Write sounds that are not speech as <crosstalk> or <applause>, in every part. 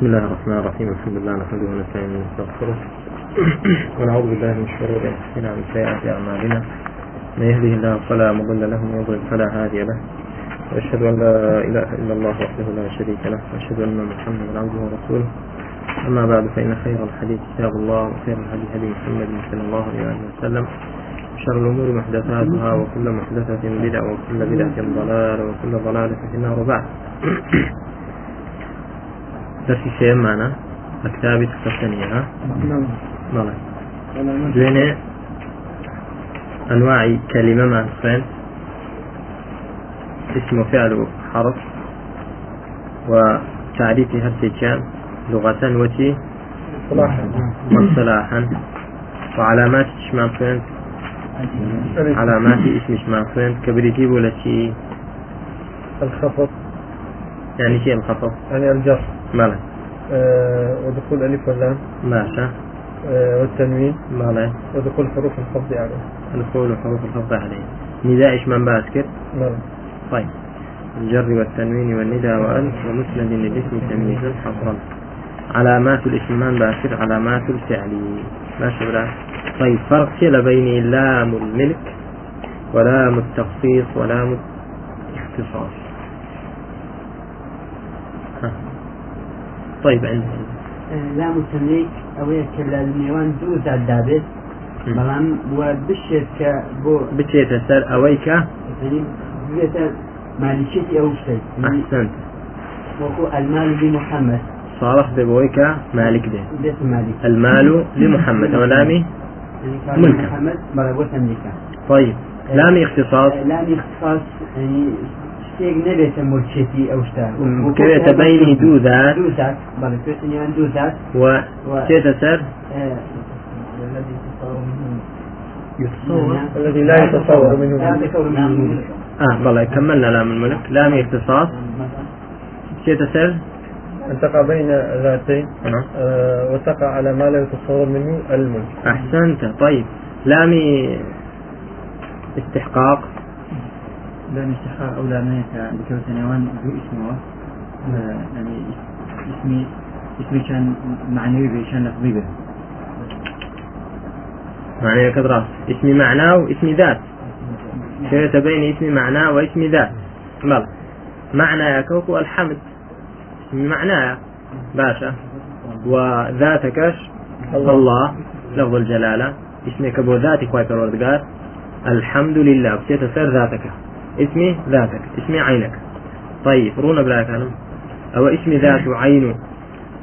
بسم الله الرحمن الرحيم الحمد لله نحمده ونستعينه ونستغفره ونعوذ بالله من شرور انفسنا ومن سيئات اعمالنا من يهده الله فلا مضل له ومن يضلل فلا هادي له واشهد ان لا اله الا الله وحده لا شريك له واشهد ان محمدا عبده ورسوله اما بعد فان خير الحديث كتاب الله وخير الهدي هدي محمد صلى الله عليه وسلم شر الأمور محدثاتها وكل محدثة بدعة وكل بدعة ضلالة وكل ضلالة في النار وبعد درسي شيء معنا مكتابي تفتني ها نعم دوينة أنواع كلمة مع الصين اسم وفعل حرف وتعريف هرتيكان لغة وتي صلاحا مصطلحا وعلامات شمال فين علامات اسم شمال فين كبريتي ولا شيء الخفض يعني شيء الخفض يعني الجر مالا آه ودخول ألف واللام ماشا آه والتنوين؟ مالا ودخول حروف الخفض يعني الدخول وحروف الخفض عليه. نداء إيش من باسكت نعم طيب. الجر والتنوين والنداء وألف ومسند للاسم تمييزا حصرا علامات الاسم من باسكت علامات الفعل. ماشي بلا طيب فرق كلا بين لام الملك ولام التخصيص ولام الاختصاص ها. طيب عندي. لام کە لە نێوان دوو زاد دابێت بەڵام بشێت کە بۆ بچێتە سەر ئەوەی کە ینی بێتە مالیکێتی ئەو ئەحسنت وەکو ئەلمال بی محەممەد صالح بەوەی کە مالک مالیک المال لمحمد. محەممەد بەڵە بۆ تەملیکە طيب. لامي اختصاص؟ لامی اختصاص ینی شتێک نەبێتە ملکێتی ئەو شتا وەکو كويت بين دو ذات دوو زات بەڵێ توێتە نێوان دوو زات وشيت سر آه، الذي لا يتصور منه. لا يتصور منه. آه والله كملنا لام الملك لامي اختصاص؟ شيت سر أن تقع بين ذاتين. آه. آه وتقع على ما لا يتصور منه الملك. أحسنت. طيب. لامي استحقاق. لام استحقاق أو لامية بكوت نيوان ذو اسمه آه، يعني اسمي اسمي كان معنوي به كان لفظي به. معنى كدرة اسم معناه واسم ذات. شيت بين اسم معناه واسم ذات؟ بل معنى يا كوكو الحمد. اسم معناه باشا. وذاتكش الله. الله. لفظ الجلالة. اسمك أبو ذاتك واي الحمد لله. بسيت سر ذاتك. اسمي ذاتك اسمي عينك. طيب رونا بلا كلام. أو اسمي ذات عين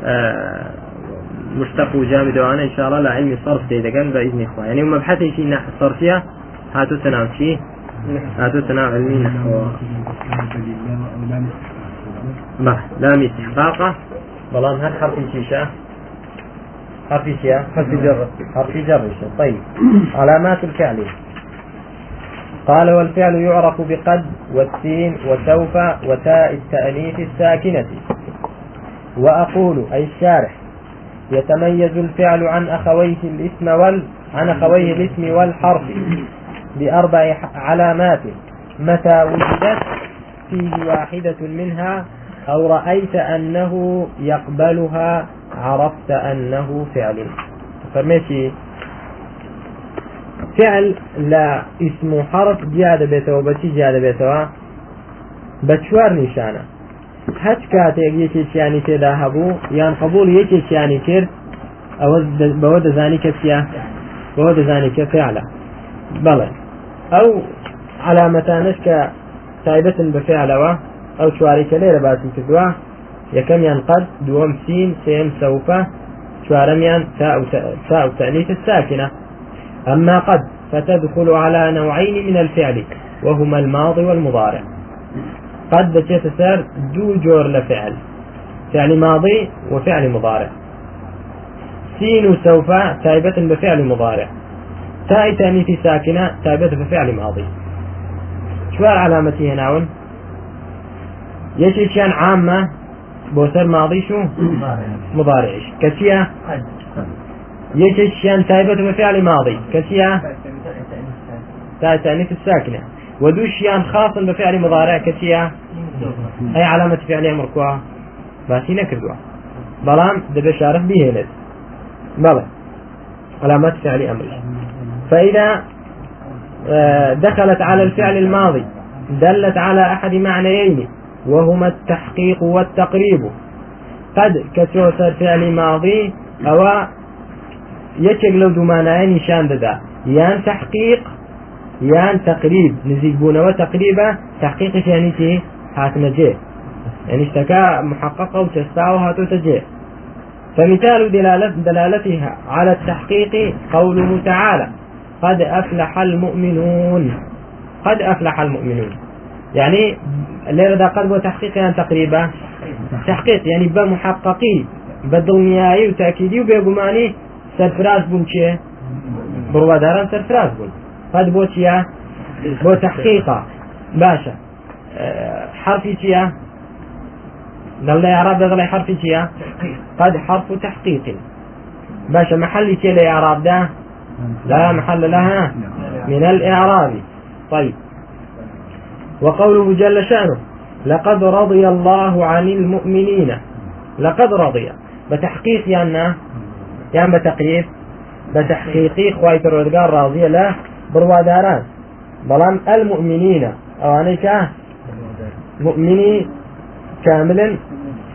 آه مشتق وجامد وأنا إن شاء الله لا علمي صرف ديدا كان بإذن إخوة. يعني هم بحثي في الناحية الصرفية هاتوا تناول شيء هاتوا تناول علمي نحو. ما لام استحقاقه بلان هل حرف شيشة حرف شيء حرف جر. حرف جر طيب. علامات الفعل قال والفعل يعرف بقد والسين وسوف وتاء التأنيث الساكنة. وأقول أي الشارح يتميز الفعل عن أخويه الاسم وال عن أخويه الاسم والحرف بأربع علامات. متى وجدت؟ فيه واحدة منها. أو رأيت أنه يقبلها عرفت أنه فعل. فرميتي فعل لا اسم حرف زيادة بيتوا بشي زيادة بيتوا بچوار نشانة هەچ کاتێک یەکێکیانی تێدا هەبوو یان قبول یەکێکیانی کرد ئەوە بەوە دەزانی کە چیە؟ بەوە دەزانی کە فعلە. بەڵێ. ئەو علامەتانش کە تایبەتن بە فعلەوە ئەو چوارێکە لێرە باسی کردووە یەکەمیان قەد دووەم سین سێم سەوفە چوارەمیان وت- تاء وتأنيث الساكنة أما قد فتدخل على نوعين من الفعل وهما الماضي والمضارع. قد سەر دوو جۆر لە فعل ماضي وفعل مضارع. سين وسوف تايبة بفعل مضارع. تاء تانيث ساكنة تايبة بفعل ماضي. شوار علامتي هناون يشي كان عامة بوسر ماضي شو؟ مضارعش يشي كان تايبة بفعل ماضي كسيا تاء الساكنة. ودوشيان خاصا بفعل مضارع كسيا أي علامة فعل مركوها باسي نكردوها بلام دبي شارح بهێنێت بلى. علامات فعل أمرش. فإذا آه، دخلت على الفعل الماضي دلت على أحد معنيين وهما التحقيق والتقريب. قد كتوسر فعل ماضي أو يكيك لو دومانايا نشان ددا يان تحقيق يان تقريب نزيق بونا وتقريبا تحقيق يعني تي هاتنا جي يعني اشتكى محققة وتستاوها تجي فمثال دلالة دلالتها على التحقيق قوله تعالى قد أفلح المؤمنون. قد أفلح المؤمنون. يعني الليلة دا قد بو تحقيق يعني تقريبا؟ تحقيق. يعني بمحققي بدڵنیایی و تاکیدی و سەرفراز بوون چێ بڕواداران سەرفراز بوون. قد بۆ چیە بۆ تحقیقا باشە. حرفی چیە دڵ عراب دەڵێ حرفی چیە قد حرف تحقيق باشا محل تي الإعراب ده لا محل لها من الإعراب. طيب. وقوله جل شأنه لقد رضي الله عن المؤمنين. لقد رضي. بتحقيق يعني يعني بتقريب بتحقيقي خواي الرودقار راضية له برواداران. بلان المؤمنين أو أنيك مؤمني كاملا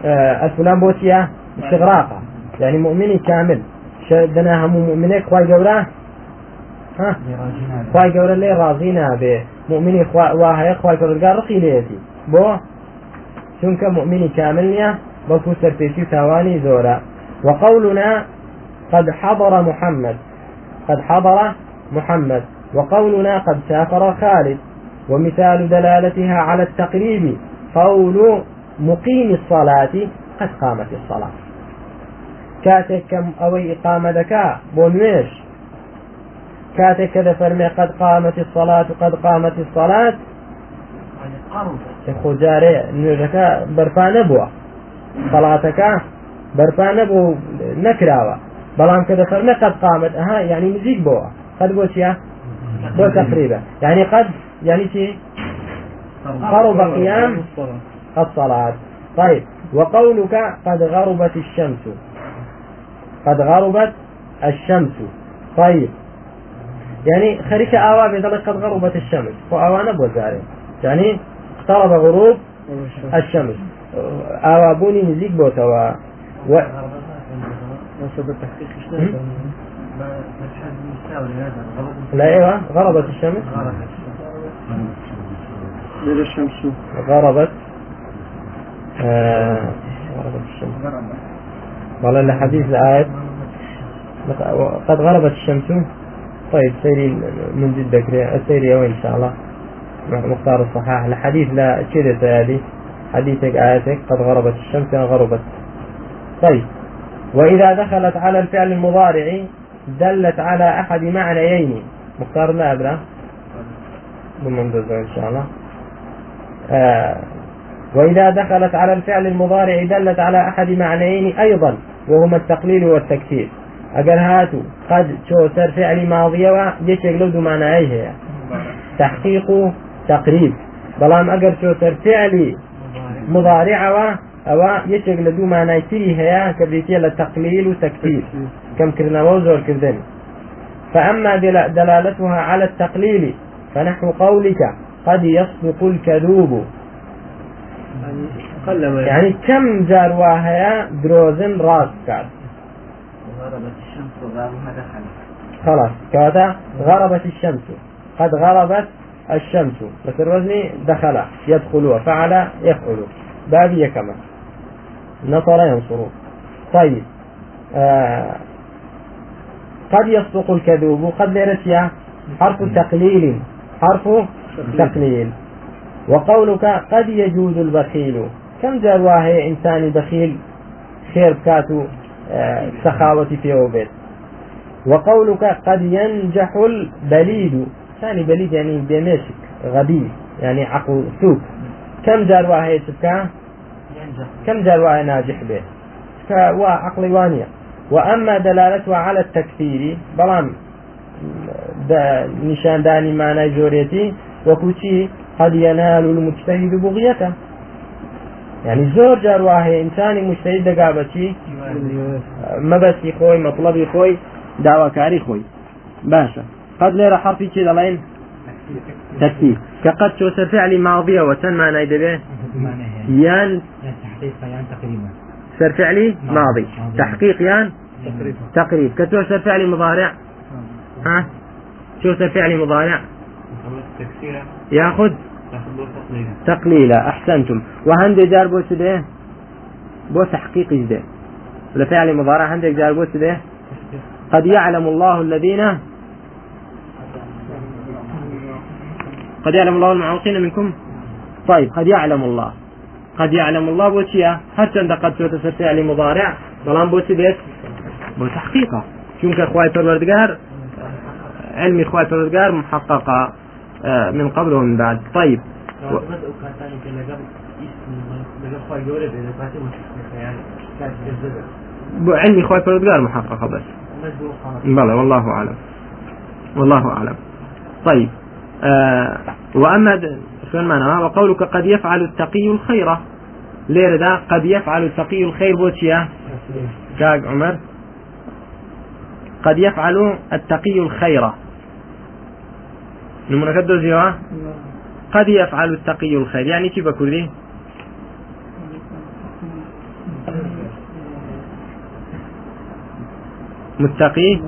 آه الفلان بوتيا استغراقا. يعني مؤمني كامل. شدنا هم مؤمني خواي قورا ها؟ خواي قورا لي راضينا به مؤمني خوا واهي خواي قورا رقي ليتي بو چونکە مؤمنی كامل نییە بەڵکو سەرپێکی تاوانی زۆرە وقولنا قد حضر محمد. قد حضر محمد. وقولنا قد سافر خالد. ومثال دلالتها على التقريب قول مقيم الصلاة قد قامت الصلاة. كاتك كم أوي إقامة دكا بونويش كاتك كذا فرمي قد قامت الصلاة قد قامت الصلاة. خۆ جارێ نوێژەکە بەرپا نەبووە سەڵاتەکە بەرپا نەبوو نەکراوە بەڵام کە دەفەرمە قد قامت ئەها يعني نزیک بووە قد بۆ چیە بۆ تقريبا يعني قد يعني چی؟ قرب قيام الصلاة. طيب. وقولك قد غربت الشمس. قد غربت الشمس. طيب. يعني خريك آوا بيدل قد غربت الشمس. وآوانا بوزاري يعني اقترب غروب الشمس. آوابوني نزيك بوتوا و... لا أيوه غربت الشمس. الشمس. غربت. آه غربت الشمس. والله الحديث الآية قد غربت الشمس. طيب سيري من جدك السيري وين إن شاء الله. مختار الصحاح الحديث لا كذا هذه حديثك آياتك قد غربت الشمس غربت. طيب. وإذا دخلت على الفعل المضارع دلت على أحد معنيين. مختار لا أبرا؟ إن شاء الله. آه وإذا دخلت على الفعل المضارع دلت على أحد معنيين أيضا وهما التقليل والتكثير. أقل هاتوا قد شو سر فعل ماضية ويشيك لو معنى هي تحقيق تقريب بەڵام ئەگەر چۆتەر فعلی مضارعەوە ئەوە یەکێک لە دوو مانایتری هەیە کە بێتە لە تەقلیل و تەکتیر کەمکردنەوە زۆرکردن فأما دلالتها على التقليل فنحو قولك قد يصدق الكذوب يعني كم جار واهيا دروزن راس كاد غربت الشمس وغابها دخل خلاص كذا غربت الشمس قد غربت الشمس بس الوزن دخل يدخل وفعل يفعل بابية كما نصر ينصر طيب آه قد يصدق الكذوب قد لرسيا حرف تقليل حرف تقليل. وقولك قد يجوز البخيل. كم جار واهي إنسان بخيل؟ خير كاتو آه سخاوة في وبيت وقولك قد ينجح البليد. ثاني بليد يعني بمشك غبي يعني عقل سوق. كم جار واحد تبكى كم واحد ناجح به؟ فوا عقل وانية. وأما دلالتها على التكفير بلام دا نشان داني معنى جوريتي وكوتي قد ينال المجتهد بغيته. يعني زۆر جار مشتری دەگا بەچی مەبەستی خۆی مەطلبی خۆی داواکاری خۆی باشە قد حرفی چی دەڵێن تەکتیب کە قەت چۆ فعلی ماضیەوە چەند مانای دەبێ يان تحقيق يعني تقريبا. سر فعلي ماضي. تحقيق يان تقريب. كتو سر فعلي مضارع. ها؟ شو سر فعلي مضارع؟ ياخذ تقليلا. أحسنتم. وهندي جار بو سده بو تحقيق جده لفعل مضارع. هندي جار بو سده قد يعلم الله الذين قد يعلم الله المعوقين منكم؟ طيب قد يعلم الله. قد يعلم الله بوشيا. هر چند قد تسر فعل مضارع. بلان بوشي بيت بو تحقيقه چونك اخوائي پروردگار علم اخوائي پروردگار محققة آه، من قبل ومن بعد. طيب. و- بو علم اخوائي پروردگار محققة بس. بلى والله أعلم. والله أعلم. طيب. آه وأما شلون معناها وقولك قد يفعل التقي الخير. دا قد يفعل التقي الخير بوتشيا كاق عمر. قد يفعل التقي الخير. نمنا كدو زيوا قد يفعل التقي الخير. يعني كيف كردي متقي؟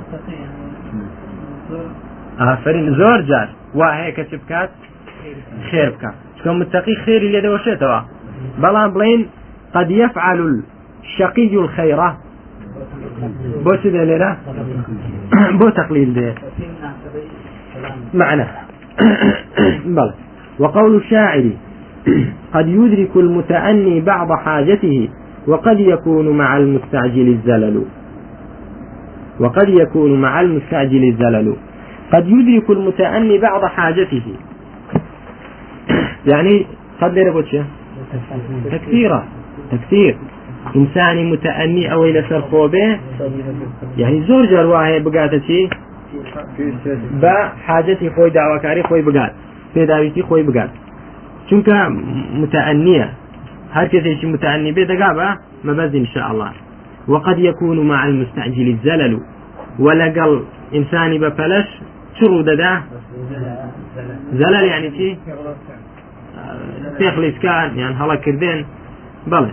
ئافرین زۆر جار وا هەیە کە چ بکات خێر بکات چکە متقی خێری لێ دەوەشێتەوە بەڵام بڵین قد يفعل الشقي الخيرة بۆ چ دێ لێرە بۆ دێ معنى بل. وقول الشاعر <coughs> قد يدرك المتأني بعض حاجته وقد يكون مع المستعجل الزلل. وقد يكون مع المستعجل الزلل. قد يدرك المتأني بعض حاجته يعني قد يربط تكثيرا تكثير. إنساني متأني أو إلى سرخوبه يعني زور جار بقاتة شي؟ با حاجتي خوي دعوكاري خوي بقات پێداویستی خۆی بگات چونکە متأنية هر کەسێکی متأني بێ دەگا بە مەبەز إن شاء الله وقد يكون مع المستعجل الزلل. ولقل إنساني بفلش شرو ددا زلل. يعني شي كان يعني هلا كردين بلى.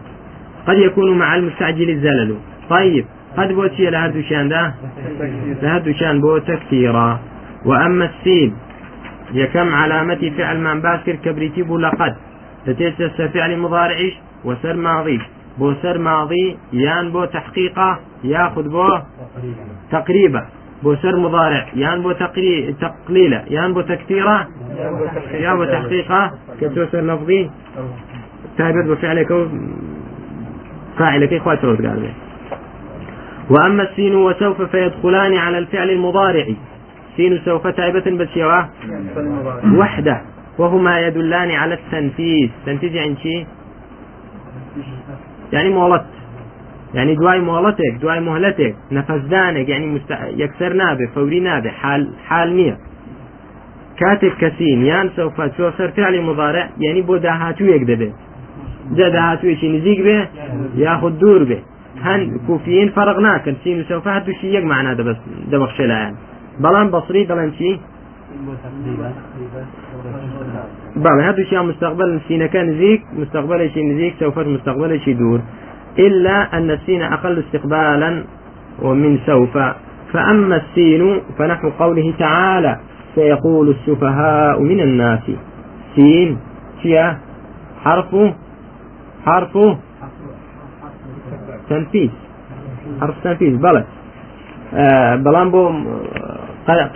قد يكون مع المستعجل الزلل. طيب قد بوتي لهردو شان ده؟ لهردو شان بو تكثيرا. وأما السين هي كم علامة فعل من باسكر كبريتي بو لقد تتيسس فعل مضارعش وسر ماضي. بو سر ماضي يان بو تحقيقه ياخذ بو تقريبا. بو سر مضارع يان بو تقري... تقليله يان بو تكثيره يان بو تحقيقه كتو سر لفظي بفعلك و... فاعلك إخوة ترد قال وأما السين وسوف فيدخلان على الفعل المضارع. سين سوف تائبة بسيوة وحده. وهما يدلان على التنفيذ. تنفيذ يعني شيء يعني مولت يعني دواي مهلتك دواي مهلتك. نفذدانك يعني مست... يكسر نابه فوري نابه حال حال نية. كاتب كسين يان سوف توصر فعل مضارع يعني بو داهاتو يكدبه جا داهاتو يشي نزيق به ياخد دور به هن كوفيين فرق ناكن سين وسوف هاتو شي يك معنا ده بس ده بخشلا يعني بلان بصري بلان شي مستقبل سين كان زيك مستقبل شيء نزيك سوف مستقبل شيء دور إلا أن السين أقل استقبالا ومن سوف. فأما السين فنحو قوله تعالى سيقول السفهاء من الناس. سين شيا حرف حرف تنفيذ. حرف تنفيذ بلى آه بلان بو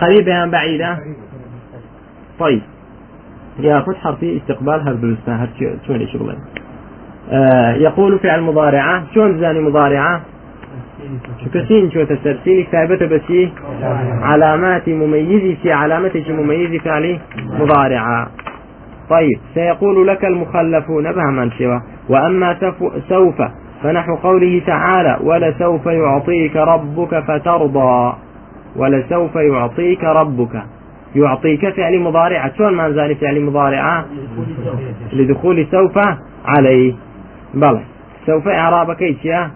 قريبة أم بعيدة. طيب. يأخذ حرفي استقبال هالبلسة هر شو شغلين آه يقول فعل مضارعة. شلون زاني مضارعة؟ شو كسين شو تسرسيني ثابتة بسي علامات مميزة في علامة مميزة فعلي؟ مضارعة. طيب سيقول لك المخلفون بهما سوى؟ وأما سوف فنحو قوله تعالى ولسوف يعطيك ربك فترضى ولسوف يعطيك ربك. يعطيك فعل مضارعة شلون ما زال فعل مضارعة لدخول سوف عليه. بلى سوف إعرابك يا؟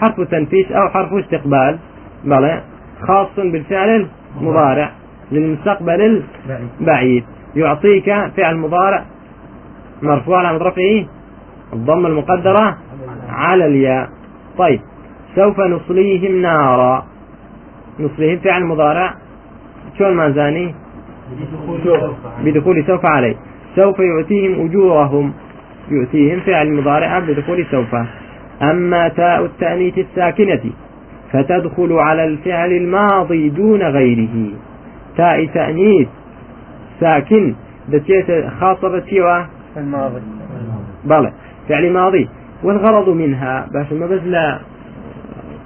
حرف تنفيس أو حرف استقبال. بلى. خاص بالفعل المضارع. للمستقبل البعيد. يعطيك فعل مضارع مرفوع على رفعه. الضمة المقدرة على الياء. طيب. سوف نصليهم نارا. نصليهم فعل مضارع. شو ما زاني؟ بدخول سوف عليه. سوف يؤتيهم أجورهم. يؤتيهم فعل مضارع بدخول سوف. أما تاء التأنيث الساكنة فتدخل على الفعل الماضي دون غيره. تاء تأنيث ساكن دتيت خاصة بتيوه الماضي. بلى. فعل ماضي والغرض منها باش ما بس لا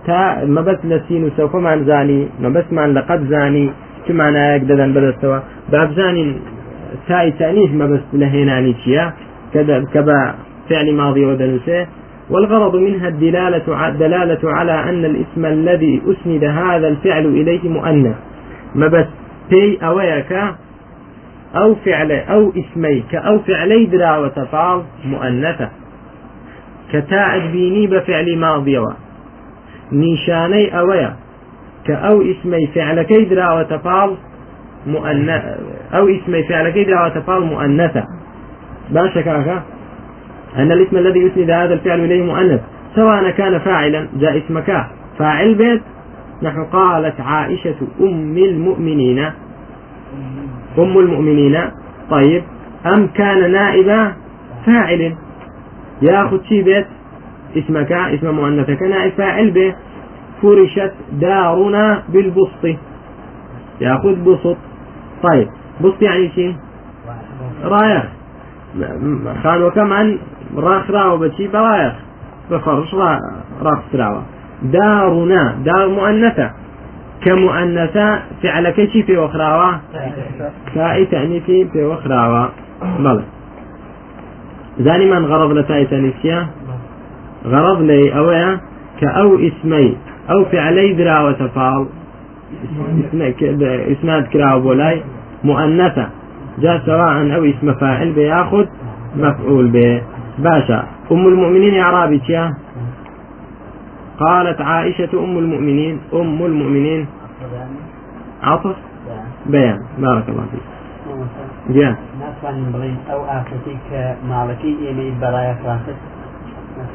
تا ما بس لسين وسوف مان زاني ما بس مان لقد زاني كما أنا يقدر بدستوا باب زاني تاء تأنيث ما بس لهناني تشيا كذا كبا فعل ماضي ودنسه والغرض منها الدلالة الدلالة على أن الاسم الذي أسند هذا الفعل إليه مؤنث. ما بس تي أويك أو فعل أو اسمي كأو فعلي درا وتفعل مؤنثة. كتاء بيني بفعل ماضي نيشاني أويا. كأو اسمي فعل كيدرا وتفعل مؤنث أو اسمي فعل كيدرا وتفعل مؤنثة. باشا كاكا أن الاسم الذي يسند هذا الفعل إليه مؤنث سواء كان فاعلا جاء اسمك. فاعل بيت نحن قالت عائشة أم المؤمنين. أم المؤمنين. طيب أم كان نائب فاعل. ياخذ شي بيت؟ اسمك اسم مؤنثك. نائب فاعل به فرشت دارنا بالبسط. ياخذ بسط طيب بسط يعني شيء رايح. خان وكمان راخ راو بشي برايخ بفرش راخ سراوة دارنا دار مؤنثة كمؤنثة فعل كشي في وخراوة تاء تأنيثي في وخراوة بلى زاني من غرض لتاء تأنيثية غرض لي أويا كأو اسمي أو فعلي درا وتفاض اسناد كرا بولاي مؤنثة جاء سواء أو اسم فاعل بياخذ مفعول به. باشا. أم المؤمنين إعرابي يا قالت عائشة أم المؤمنين أم المؤمنين. عطف؟ بيان. بارك الله فيك. جاء. ناتوانین بڵین ئەو ئافرەتی کە ماڵەکەی ئێمەی بەڵایە فرانسس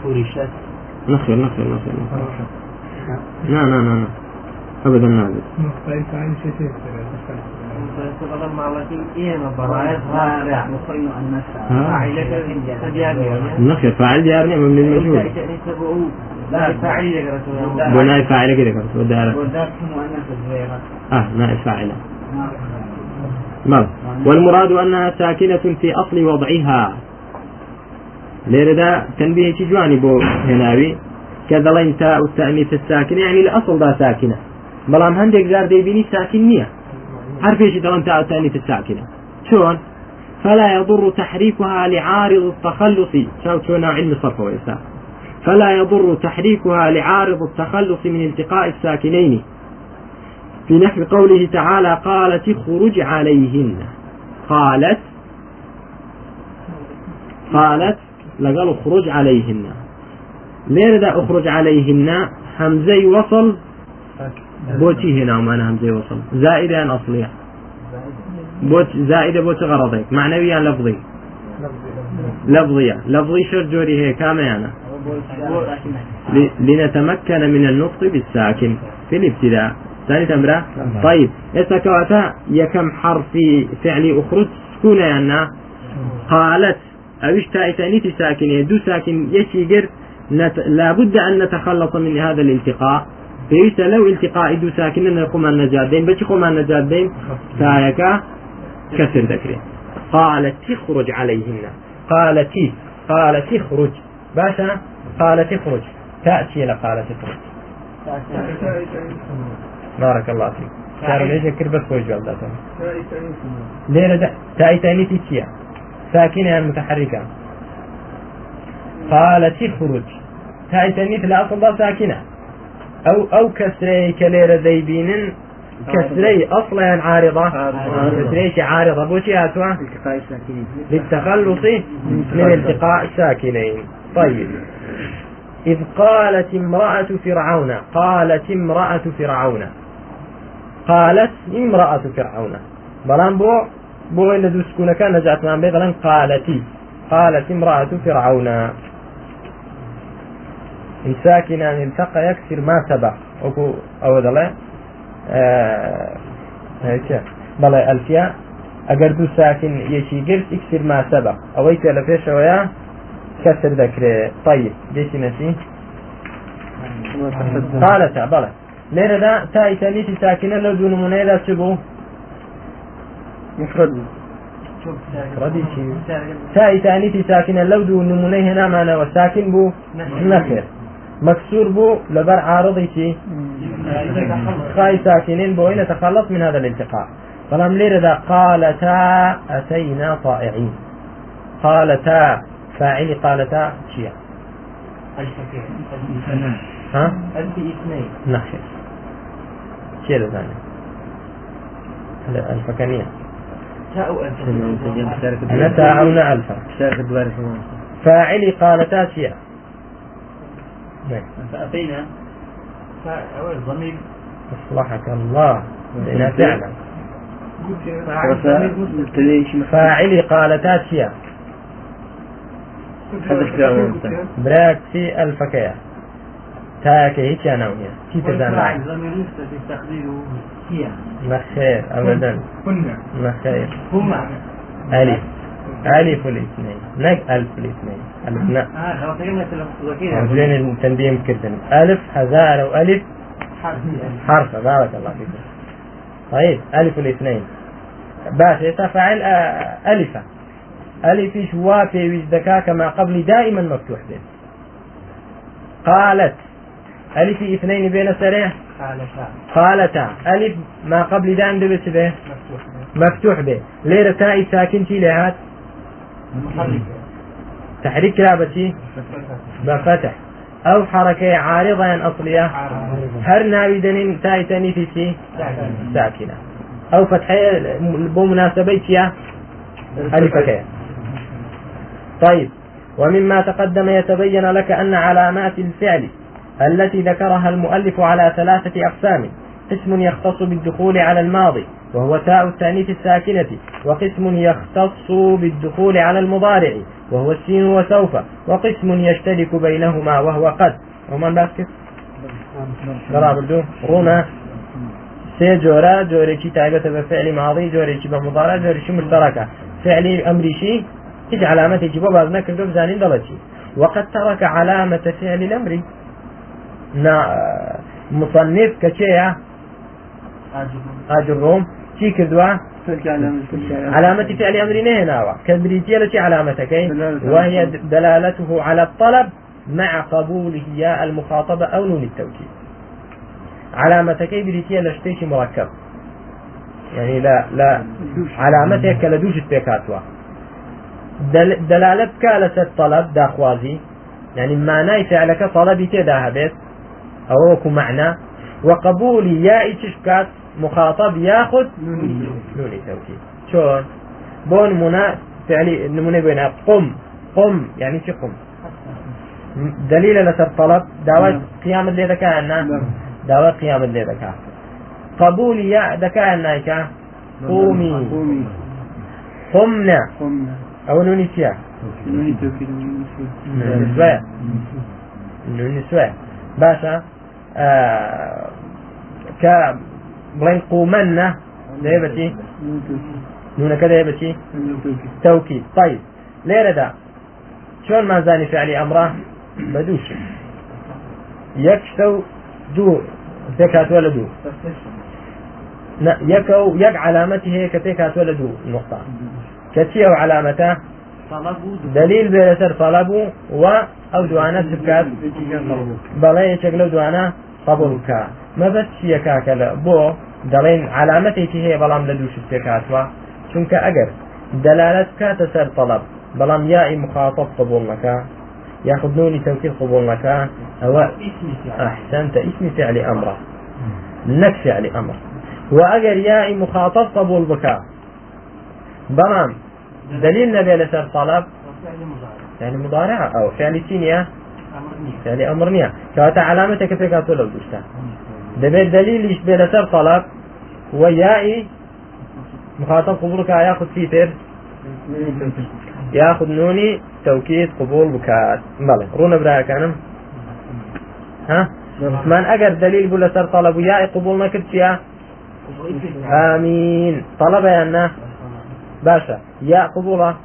فوریشت نخير نخير نخير نخير لا لا لا لا أبدا نابد نخير فاعل ديار نعمة من المجهول بناء فاعل كده كده ودار آه نائب فاعل مر والمراد أنها ساكنة في أصل وضعها ليرة تنبيه جواني بو هناوي كذلين تاء التأنيث الساكن يعني الأصل دا ساكنة بلام هندك زار ديبيني ساكن نية عارف إيش دلن تاء التأنيث الساكنة شلون؟ فلا يضر تحريكها لعارض التخلص. شو نوع علم الصرف والإساء فلا يضر تحريكها لعارض التخلص من التقاء الساكنين. في نحو قوله تعالى قالت اخرج عليهن. قالت قالت لقال اخرج عليهن. ليه دا اخرج عليهن؟ همزي وصل بوتي هنا ومعنى همزي وصل زائدة عن أصلية بوت زائدة بوت غرضي معنويا لفظي لفظية لفظي شرجوري هي كما يعني لنتمكن من النطق بالساكن في الابتداء ثاني تمرة طيب يتكواتا يكم حرف فعل أخرج سكون يعني قالت. أوش تاء تأنيث ساكنة دو ساكن يشيقر نت... لابد أن نتخلص من هذا الالتقاء. فيش لو التقاء دو ساكن نقوم النجادين بش قوم النجادين تايكا كسر ذكره. قالت اخرج عليهن. قالت قالت اخرج. باشا؟ قالت اخرج. تأتي لقالت اخرج. بارك الله فيك. صار ليش كربت كويس جواب ليه ده تاء تانيث تشيا ساكنة متحركة. قالت اخرج. تاء تانيث لا أصل ساكنة. أو أو كسري كليرة ذيبين كسري أصلا عارضة. كسري عارضة. بوشي هاتوا؟ الساكنين. للتخلص من التقاء. الساكنين. طيب. إذ قالت امرأة فرعون. قالت امرأة فرعون. قالت امرأة فرعون. بلان بو بو إلا دو سكونة كان نجعت من بي بلان قالتي قالت امرأة فرعون. إن ساكنا التقى يكسر ما سبق. أكو أو دلي آه هيك بلى ألفيا ئەگەر دوو ساکن یەکی گرت ئیکسر ما سەبق ئەوەی پێ لە پێشەوەیە کەسر دەکرێت طيب دێکی نەسی قالەتا بەڵێ لێرەدا تا ئیتەنیتی ساکنە لەو دوو نمونەیەدا چ بوو مفرد. ڕەدی چی تا ئیتانیتی ساکنە لەو دوو نمونەی هێنامانەوە ساکن بوو نەخێر مكسور بو لبر عارضي شي خاي ساكنين بو نتخلص من هذا الالتقاء فلم ليرد قالتا أتينا طائعين. قالتا فاعل قالتا شيء ها؟ أنت اثنين نخير شيء لذاني الفكانية تاء أنت أنا تاعون ألفا شارك الدوار فاعل قالتا شيء نعم فأتينا. فأول ضمير. أصلحك الله. لأنها تعلم تليش فاعل قالتا شيء هذا الكلام براكسي الفكية تاكي هيك أنا ضمير مستتر تقديره هي مخير أبدا. كنا. مخير هما ألف. ألف الاثنين نك ألف الاثنين ألف. نا تقولنا تلفظ زين التنبيه مكتن ألف هزار وألف حرف. حرف. بارك الله فيك. طيب ألف الاثنين باش يتفاعل آه، ألفة ألف شوافي وجدكا كما قبل دائما مفتوح به. قالت. ألف اثنين بين سريه شاء قالتا ألف ما قبل دائما دبت به. مفتوح مفتوح به. ليرة تاء ساكن لهات. تحريك كلابتي؟ بفتح. أو حركة عارضة يعني أصلية. هر ناوي دنين تاء تاني في ساكنة. أو فتحية بمناسبة يا ألف كيا طيب. ومما تقدم يتبين لك أن علامات الفعل التي ذكرها المؤلف على ثلاثة أقسام قسم يختص بالدخول على الماضي وهو تاء التأنيث الساكنة وقسم يختص بالدخول على المضارع وهو السين وسوف وقسم يشترك بينهما وهو قد. وەمان باسکرد. ڕابردوو ڕوونە سێ جۆرە جۆرێکی تایبەتە بە فعل ماضي جۆرێکی بە مضارع جۆرێکی مشتركە فعل أمري شي هيج علامة يجي بابا نكر بزانين دلتي وقد ترك علامة فعل الأمر. نا مصنف كشيء أجرهم شي كذوا علامة فعل أمر نهنا كبريتية علامتك وهي دلالته على الطلب مع قبوله يا المخاطبة أو نون التوكيد. علامتك بريتية لشتيش مركب يعني لا لا علامتك لدوش التكاتوا دل دلالتك لسد طلب داخوازي يعني معنى فعلك طلبي تدا هبت أو معنى وقبول ياء تشكات مخاطب ياخذ نون توكيد. شلون بون منا فعلي نمونة بين قم. قم يعني شو قم؟ دليل لسر طلب دعوة قيام اللي ذكاء عنا دعوة قيام اللي ذكاء قبول ياء ذكاء عنا قومي قمنا. أو نون سيا نون سوية نون سوية باشا آه ك بڵێن قومەنە دەیبەتی نونەکە دەیبەتی تەوکی طيب لێرەدا چۆن مازانی فعلی ئەمڕە بە دووش یەک شتە و دوو پێک هاتووە لە دوو یەکە و یەک علامەتی هەیە کە پێک هاتووە لە دوو نقطة کە چی ئەو علامەتە دلیل بێ لەسەر طلب و ئەو دوانە بکات بەڵێ یەکێک لەو دوانە قبول بکە مەبەست چییە کاکە لە بۆ دەڵێن علامەتێکی هەیە بەڵام لە دووشت پێکاتوە چونکە ئەگەر دەلالت کاتە سەر طلب بەڵام یائی مخاطب قبول نەکە ياخذ نوني توكيد قبول مكان هو أحسنت اسم فعل أمره. نك فعل أمر وأجر ياء مخاطب قبول بكاء بلام دليل نبي لسر طلب يعني مضارع. أو فعل فعل أمر نية كواتا علامتك في كاتو لو دوشتا دبيت دليل يشبه لسر طلب وياء مخاطب قبولك ياخذ سيتر ياخذ نوني توكيد قبول بكات بلى رونا برايا كانم ها؟ من اگر دليل بولا سر طلب وياء قبول ما كنت فيها امين طلب يا أنا باشا يا قبوله.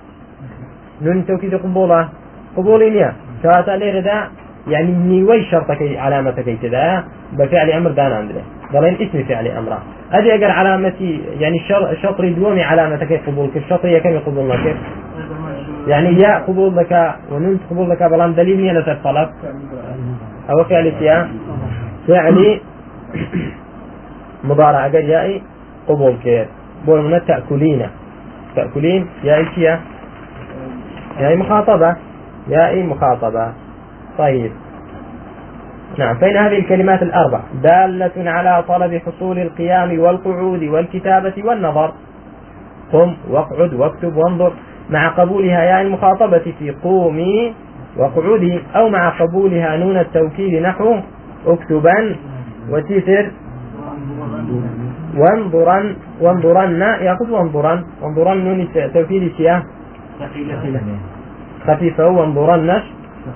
نون توكيد قبوله. قبولي نيا كواتا ليرة دا يعني نيوي شرطك علامتك كذا؟ بفعل أمر دان عندنا. ضلين اسم فعل امره هذه أقر علامتي يعني شطري دومي علامتك قبول. الشطري كم يقبلنا كيف يعني يا قبول لك ونون قبول لك بلان دليل نيا لسر طلب. أو فعل سيا فعلي <coughs> مضارع أقر يائي قبول كير بول من تأكلين تأكلين يائي كيا يائي مخاطبة. يائي مخاطبة. طيب. نعم فإن هذه الكلمات الأربع دالة على طلب حصول القيام والقعود والكتابة والنظر. قم واقعد واكتب وانظر مع قبولها ياء المخاطبة في قومي وقعودي أو مع قبولها نون التوكيد نحو اكتبا وتيسر وانظرن وانظرن يأخذ وانظرن. وانظرن نون توكيد سياه خفيفة. وانظرنش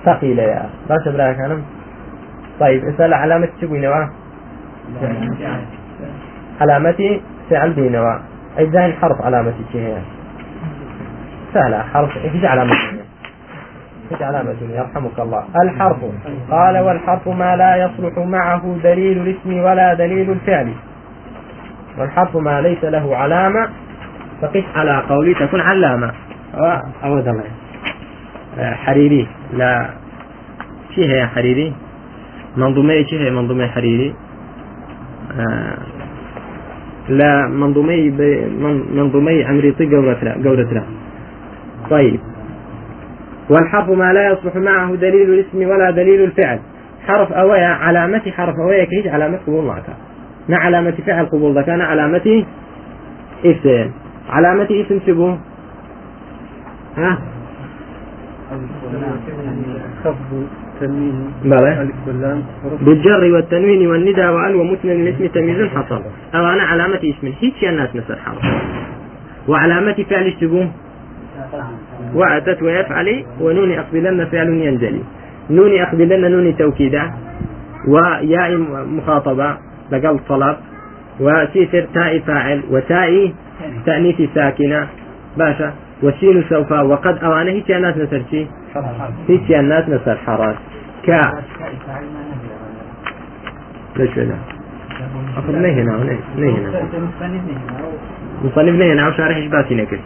ثقيلة يا باش براك أنا طيب اسأل علامة شبوي علامتي فعل بينوا زين حرف علامتي شيء سهلة حرف إيش علامة إيش علامة يرحمك الله. الحرف. قال والحرف ما لا يصلح معه دليل الاسم ولا دليل الفعل. والحرف ما ليس له علامة فقس على قولي تكون علامة. أو الله حريري. لا. حريري؟ منظومة شي هي منظومة حريري؟ آه لا منظومي ب... منظومي عمريطي قورتنا قورتنا طيب. والحرف ما لا يصلح معه دليل الاسم ولا دليل الفعل. حرف أويا علامة حرف أويا كيش علامة قبول معك نا علامة فعل قبول ذا كان علامة اسم. علامة اسم شبه ها؟ خفض تنوين بلى بالجر والتنوين والندى وال ومثنى الاسم تمييز حصل. أو أنا علامة اسم. هيك الناس نفس الحرف وعلامة فعل اشتبوه وأتت ويفعل ونون أقبلن فعل ينجلي. نون أقبلن نون توكيدا. وياء مخاطبة. بقل طلب. وسيسر تاء فاعل. وتاء تأنيث ساكنة. باشا. وسين سوف وقد أوانه هيك الناس نسر شي؟ هيك الناس نسر حرس كا ليش لا أخذ نهنا نهنا مصنف نهنا أو شارح إشباسي نكر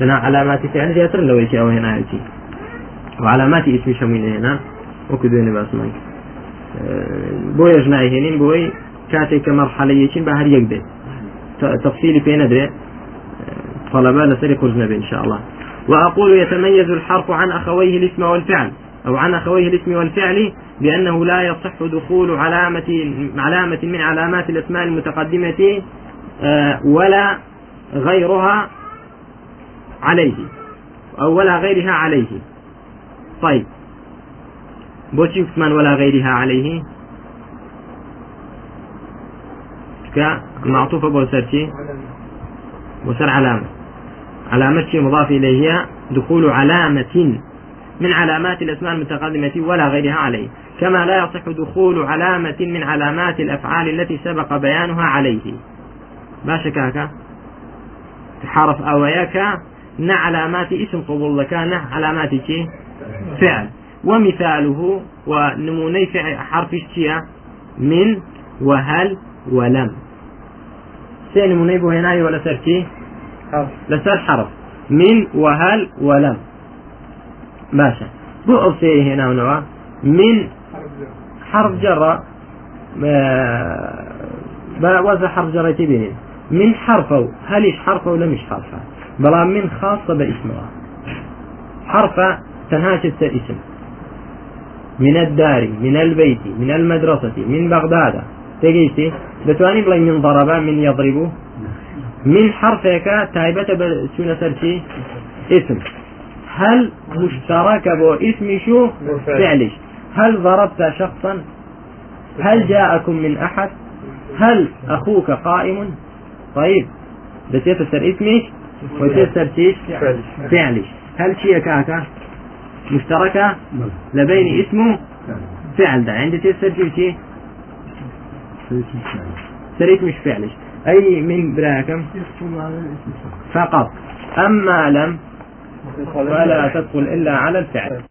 لنا علامات فعل زياتر لو يشي أو هنا يجي. وعلامات اسم شمين هنا. وكدوني باسمانك بۆ ژنای هێنین بۆی کاتێک کە مەرحەلەیەکین بە هەر یەک بێت تفصيلي في ندري طلبة لسري قرزنا إن شاء الله. وأقول يتميز الحرف عن أخويه الاسم والفعل أو عن أخويه الاسم والفعل بأنه لا يصح دخول علامة علامة من علامات الأسماء المتقدمة آه، ولا غيرها عليه أو ولا غيرها عليه. طيب. بوشي عثمان ولا غيرها عليه. كمعطوفة بوسرتي وسر علامة. علامة شيء مضاف إليه دخول علامة من علامات الأسماء المتقدمة ولا غيرها عليه. كما لا يصح دخول علامة من علامات الأفعال التي سبق بيانها عليه. ما شكاك حرف أوياك. نا علامات اسم قبول لك. نا علامات فعل. ومثاله ونموني فعل حرف الشيء من وهل ولم. سين نموني بو هناي ولا سرتي لسر حرف. من وهل ولم ماشي بو أوسيه هنا ونوا. من حرف جر. وزا حرف جر تبين من حرفه هل إيش حرفه ولا مش حرفه بلا من خاصة باسمها. حرف تنهاش اسم. من الدار من البيت من المدرسة من بغداد. تجيتي دتواني بلا من ضرب من يضرب من حرفك تايبة شو سرشي اسم. هل مشترك بو اسم شو؟ فعلش. هل ضربت شخصا؟ هل جاءكم من أحد؟ هل أخوك قائم؟ طيب. ده تفسر اسمك وتفسر تيش فعلش. هل شيء كاكا مشتركة لبين اسمه فعل. ده عند تفسر شيء. سريت مش فعلش. أي من براكم فقط. أما لم فلا تدخل إلا على الفعل.